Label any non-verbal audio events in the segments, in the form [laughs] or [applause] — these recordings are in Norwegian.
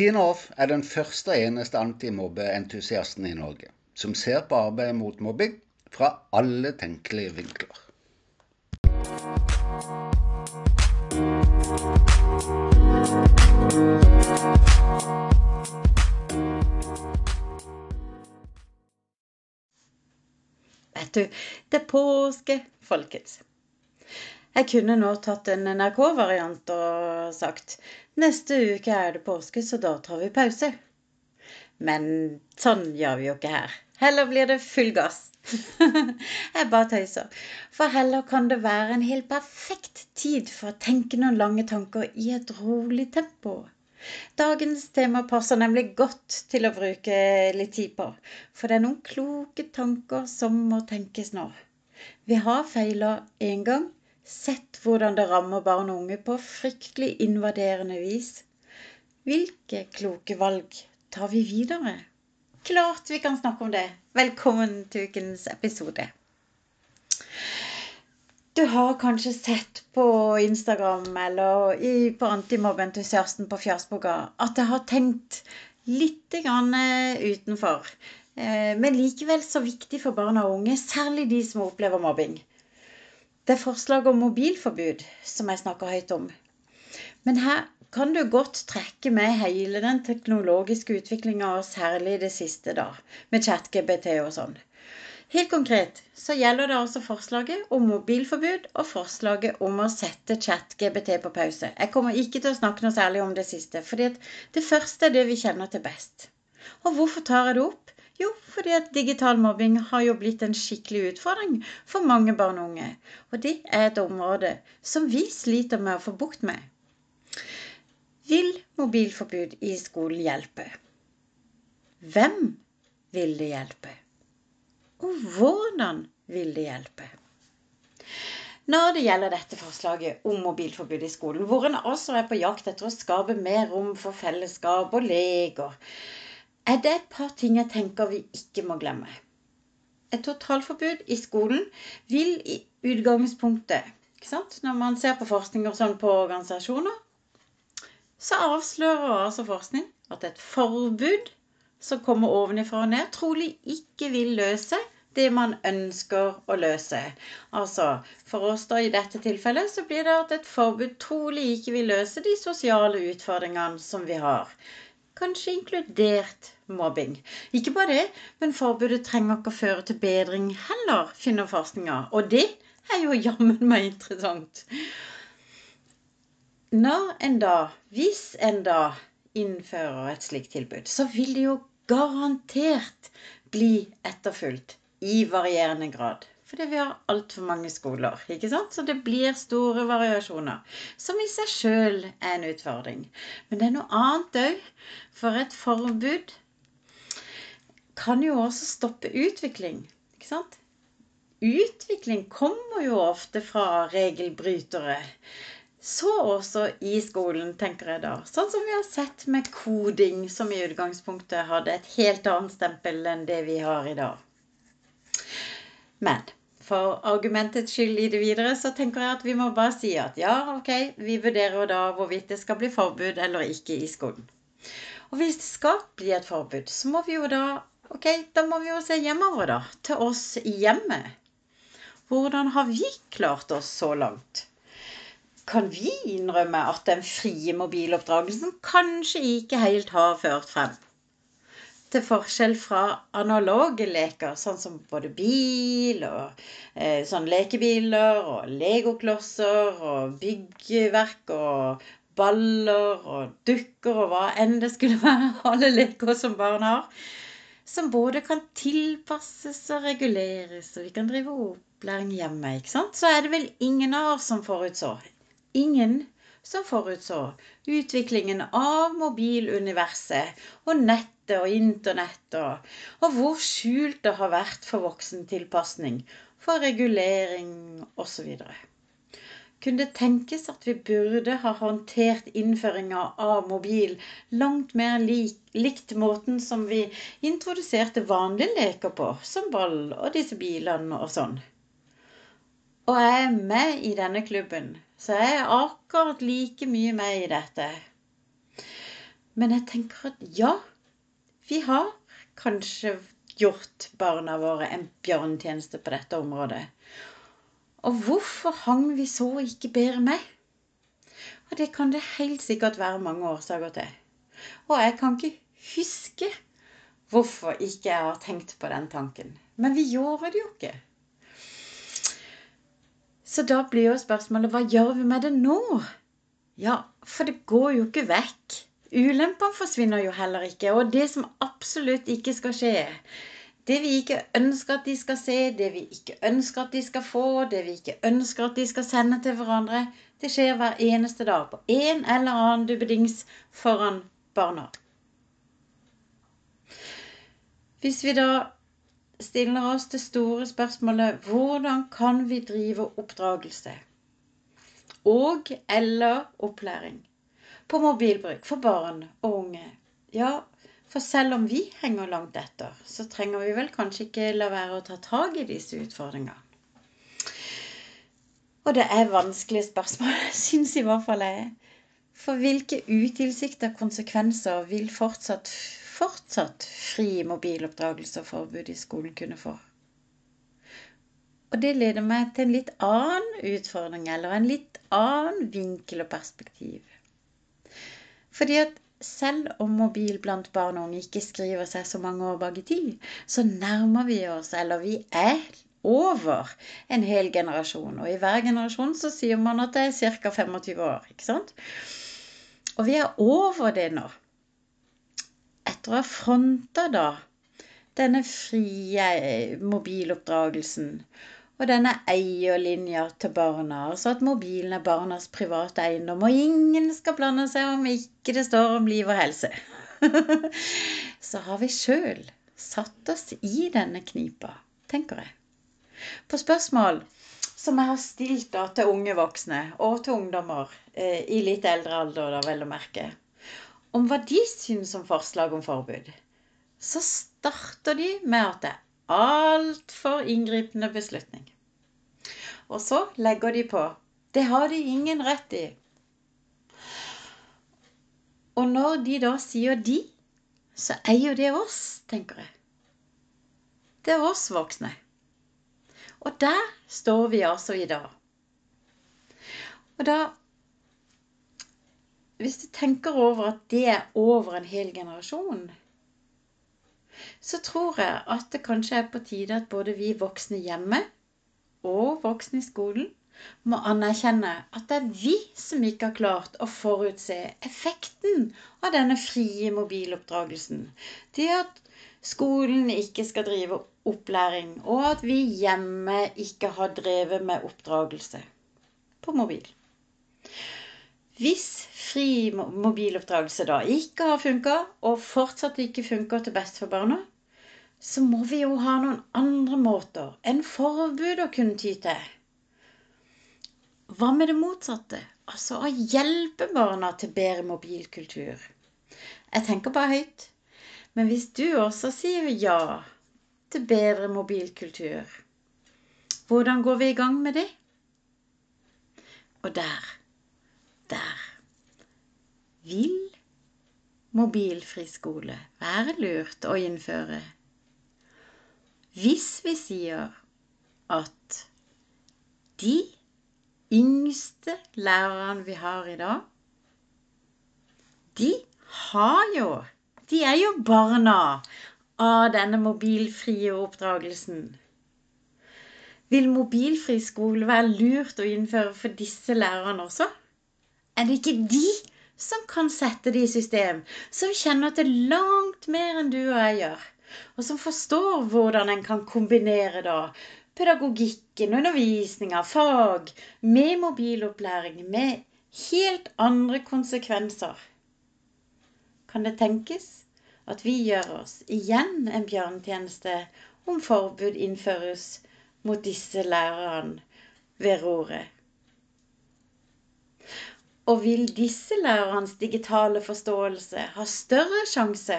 Tina Off er den første og eneste antimobbeentusiasten i Norge som ser på arbeidet mot mobbing fra alle tenkelige vinkler. Vet du, det er påske, folkens. Jeg kunne nå tatt en NRK-variant og sagt neste uke er det påske, så da tar vi pause. Men sånn gjør vi jo ikke her. Heller blir det full gass. [laughs] Jeg bare tøyser. For heller kan det være en helt perfekt tid for å tenke noen lange tanker i et rolig tempo. Dagens tema passer nemlig godt til å bruke litt tid på, for det er noen kloke tanker som må tenkes nå. Vi har feila én gang, sett hvordan det rammer barn og unge på fryktelig invaderende vis. Hvilke kloke valg tar vi videre? Klart vi kan snakke om det. Velkommen til ukens episode. Du har kanskje sett på Instagram eller i, på Antimobbentusiasten på Fjasboga at jeg har tenkt litt grann eh, utenfor. Eh, men likevel så viktig for barn og unge, særlig de som opplever mobbing. Det er forslag om mobilforbud som jeg snakker høyt om. Men her kan du godt trekke med hele den teknologiske utviklinga, og særlig det siste, da, med chat-GBT og sånn. Helt konkret så gjelder det altså forslaget om mobilforbud og forslaget om å sette chat-GBT på pause. Jeg kommer ikke til å snakke noe særlig om det siste, fordi det første er det vi kjenner til best. Og hvorfor tar jeg det opp? Jo, fordi at digital mobbing har jo blitt en skikkelig utfordring for mange barn og unge. Og det er et område som vi sliter med å få bukt med. Vil mobilforbud i skolen hjelpe? Hvem vil det hjelpe? Og hvordan vil det hjelpe? Når det gjelder dette forslaget om mobilforbud i skolen, hvor en også er på jakt etter å skape mer rom for fellesskap og leker, er det et par ting jeg tenker vi ikke må glemme. Et totalforbud i skolen vil i utgangspunktet Når man ser på forskning og sånn på organisasjoner, så avslører altså forskning at et forbud som kommer ovenifra og ned, trolig ikke vil løse det man ønsker å løse. Altså, for oss da i dette tilfellet så blir det at et forbud trolig ikke vil løse de sosiale utfordringene som vi har. Kanskje inkludert mobbing. Ikke bare det, men forbudet trenger ikke å føre til bedring heller, finner forskninga. Og det er jo jammen meg interessant. Når en da, hvis en da innfører et slikt tilbud, så vil det jo garantert bli etterfulgt i varierende grad. Fordi vi har altfor mange skoler. ikke sant? Så det blir store variasjoner. Som i seg sjøl er en utfordring. Men det er noe annet òg. For et forbud kan jo også stoppe utvikling. ikke sant? Utvikling kommer jo ofte fra regelbrytere. Så også i skolen, tenker jeg da. Sånn som vi har sett med koding, som i utgangspunktet hadde et helt annet stempel enn det vi har i dag. Men for argumentets skyld i det videre, så tenker jeg at vi må bare si at ja, ok, vi vurderer da hvorvidt det skal bli forbud eller ikke i skolen. Og hvis det skal bli et forbud, så må vi jo da Ok, da må vi jo se hjemover, da. Til oss i hjemmet. Hvordan har vi klart oss så langt? kan vi innrømme at den frie mobiloppdragelsen kanskje ikke helt har ført frem. Til forskjell fra analoge leker, sånn som både bil og eh, sånn lekebiler og legoklosser og byggverk og baller og dukker og hva enn det skulle [laughs] være, alle leker som barn har. Som både kan tilpasses og reguleres, og vi kan drive opplæring hjemme. ikke sant? Så er det vel ingen av oss som forutså ingen som forutså utviklingen av mobiluniverset og nettet og internett, og, og hvor skjult det har vært for voksentilpasning, for regulering osv. Kunne det tenkes at vi burde ha håndtert innføringa av mobil langt mer lik, likt måten som vi introduserte vanlige leker på, som ball og disse bilene og sånn? Og jeg er med i denne klubben, så jeg er akkurat like mye med i dette. Men jeg tenker at ja, vi har kanskje gjort barna våre en bjørnetjeneste på dette området. Og hvorfor hang vi så ikke bedre med? Og det kan det helt sikkert være mange årsaker til. Og jeg kan ikke huske hvorfor ikke jeg har tenkt på den tanken. Men vi gjorde det jo ikke. Så da blir jo spørsmålet hva gjør vi med det nå? Ja, for det går jo ikke vekk. Ulempene forsvinner jo heller ikke. Og det som absolutt ikke skal skje, det vi ikke ønsker at de skal se, det vi ikke ønsker at de skal få, det vi ikke ønsker at de skal sende til hverandre, det skjer hver eneste dag på en eller annen duppedings foran barna. Hvis vi da stiller oss det store spørsmålet hvordan kan vi drive oppdragelse og eller opplæring på mobilbruk for barn og unge? Ja, for selv om vi henger langt etter, så trenger vi vel kanskje ikke la være å ta tak i disse utfordringene. Og det er vanskelige spørsmål, [laughs] syns i hvert fall jeg. For hvilke utilsikta konsekvenser vil fortsatt fortsatt fri mobiloppdragelse og forbud i skolen kunne få. Og det leder meg til en litt annen utfordring, eller en litt annen vinkel og perspektiv. Fordi at selv om mobil blant barn og unge ikke skriver seg så mange år bak i tid, så nærmer vi oss, eller vi er over en hel generasjon. Og i hver generasjon så sier man at det er ca. 25 år. ikke sant? Og vi er over det nå etter å ha fronta da. Denne frie mobiloppdragelsen. Og denne eierlinja til barna, altså at mobilen er barnas private eiendom, og ingen skal blande seg om ikke det står om liv og helse. [laughs] Så har vi sjøl satt oss i denne knipa, tenker jeg. På spørsmål som jeg har stilt da til unge voksne og til ungdommer eh, i litt eldre alder, da vel å merke, om hva de syns om forslag om forbud, så starter de med at det er altfor inngripende beslutning. Og så legger de på det har de ingen rett i. Og når de da sier de, så er jo det oss, tenker jeg. Det er oss voksne. Og der står vi altså i dag. Og da hvis du tenker over at det er over en hel generasjon, så tror jeg at det kanskje er på tide at både vi voksne hjemme og voksne i skolen må anerkjenne at det er vi som ikke har klart å forutse effekten av denne frie mobiloppdragelsen. Det at skolen ikke skal drive opplæring, og at vi hjemme ikke har drevet med oppdragelse på mobil. Hvis fri mobiloppdragelse da ikke har funka, og fortsatt ikke funker til best for barna, så må vi jo ha noen andre måter enn forbud å kunne ty til. Hva med det motsatte? Altså å hjelpe barna til bedre mobilkultur. Jeg tenker bare høyt. Men hvis du også sier ja til bedre mobilkultur, hvordan går vi i gang med det? Og der der. Vil mobilfri skole være lurt å innføre hvis vi sier at de yngste lærerne vi har i dag, de har jo De er jo barna av denne mobilfrie oppdragelsen. Vil mobilfri skole være lurt å innføre for disse lærerne også? Er det ikke de som kan sette det i system? Som kjenner til langt mer enn du og jeg gjør. Og som forstår hvordan en kan kombinere da pedagogikken, undervisninga, fag med mobilopplæring med helt andre konsekvenser. Kan det tenkes at vi gjør oss igjen en bjørnetjeneste om forbud innføres mot disse lærerne ved roret? Og vil disse lærernes digitale forståelse ha større sjanse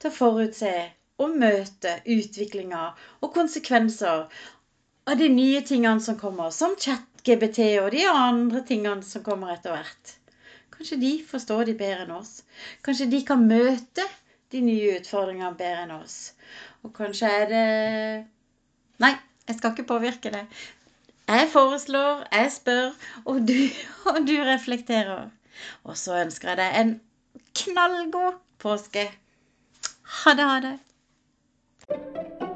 til å forutse og møte utviklinga og konsekvenser av de nye tingene som kommer, som ChatGBT og de andre tingene som kommer etter hvert? Kanskje de forstår de bedre enn oss. Kanskje de kan møte de nye utfordringene bedre enn oss. Og kanskje er det Nei, jeg skal ikke påvirke det. Jeg foreslår, jeg spør, og du, [laughs] og du reflekterer. Og så ønsker jeg deg en knallgod påske. Ha det, ha det.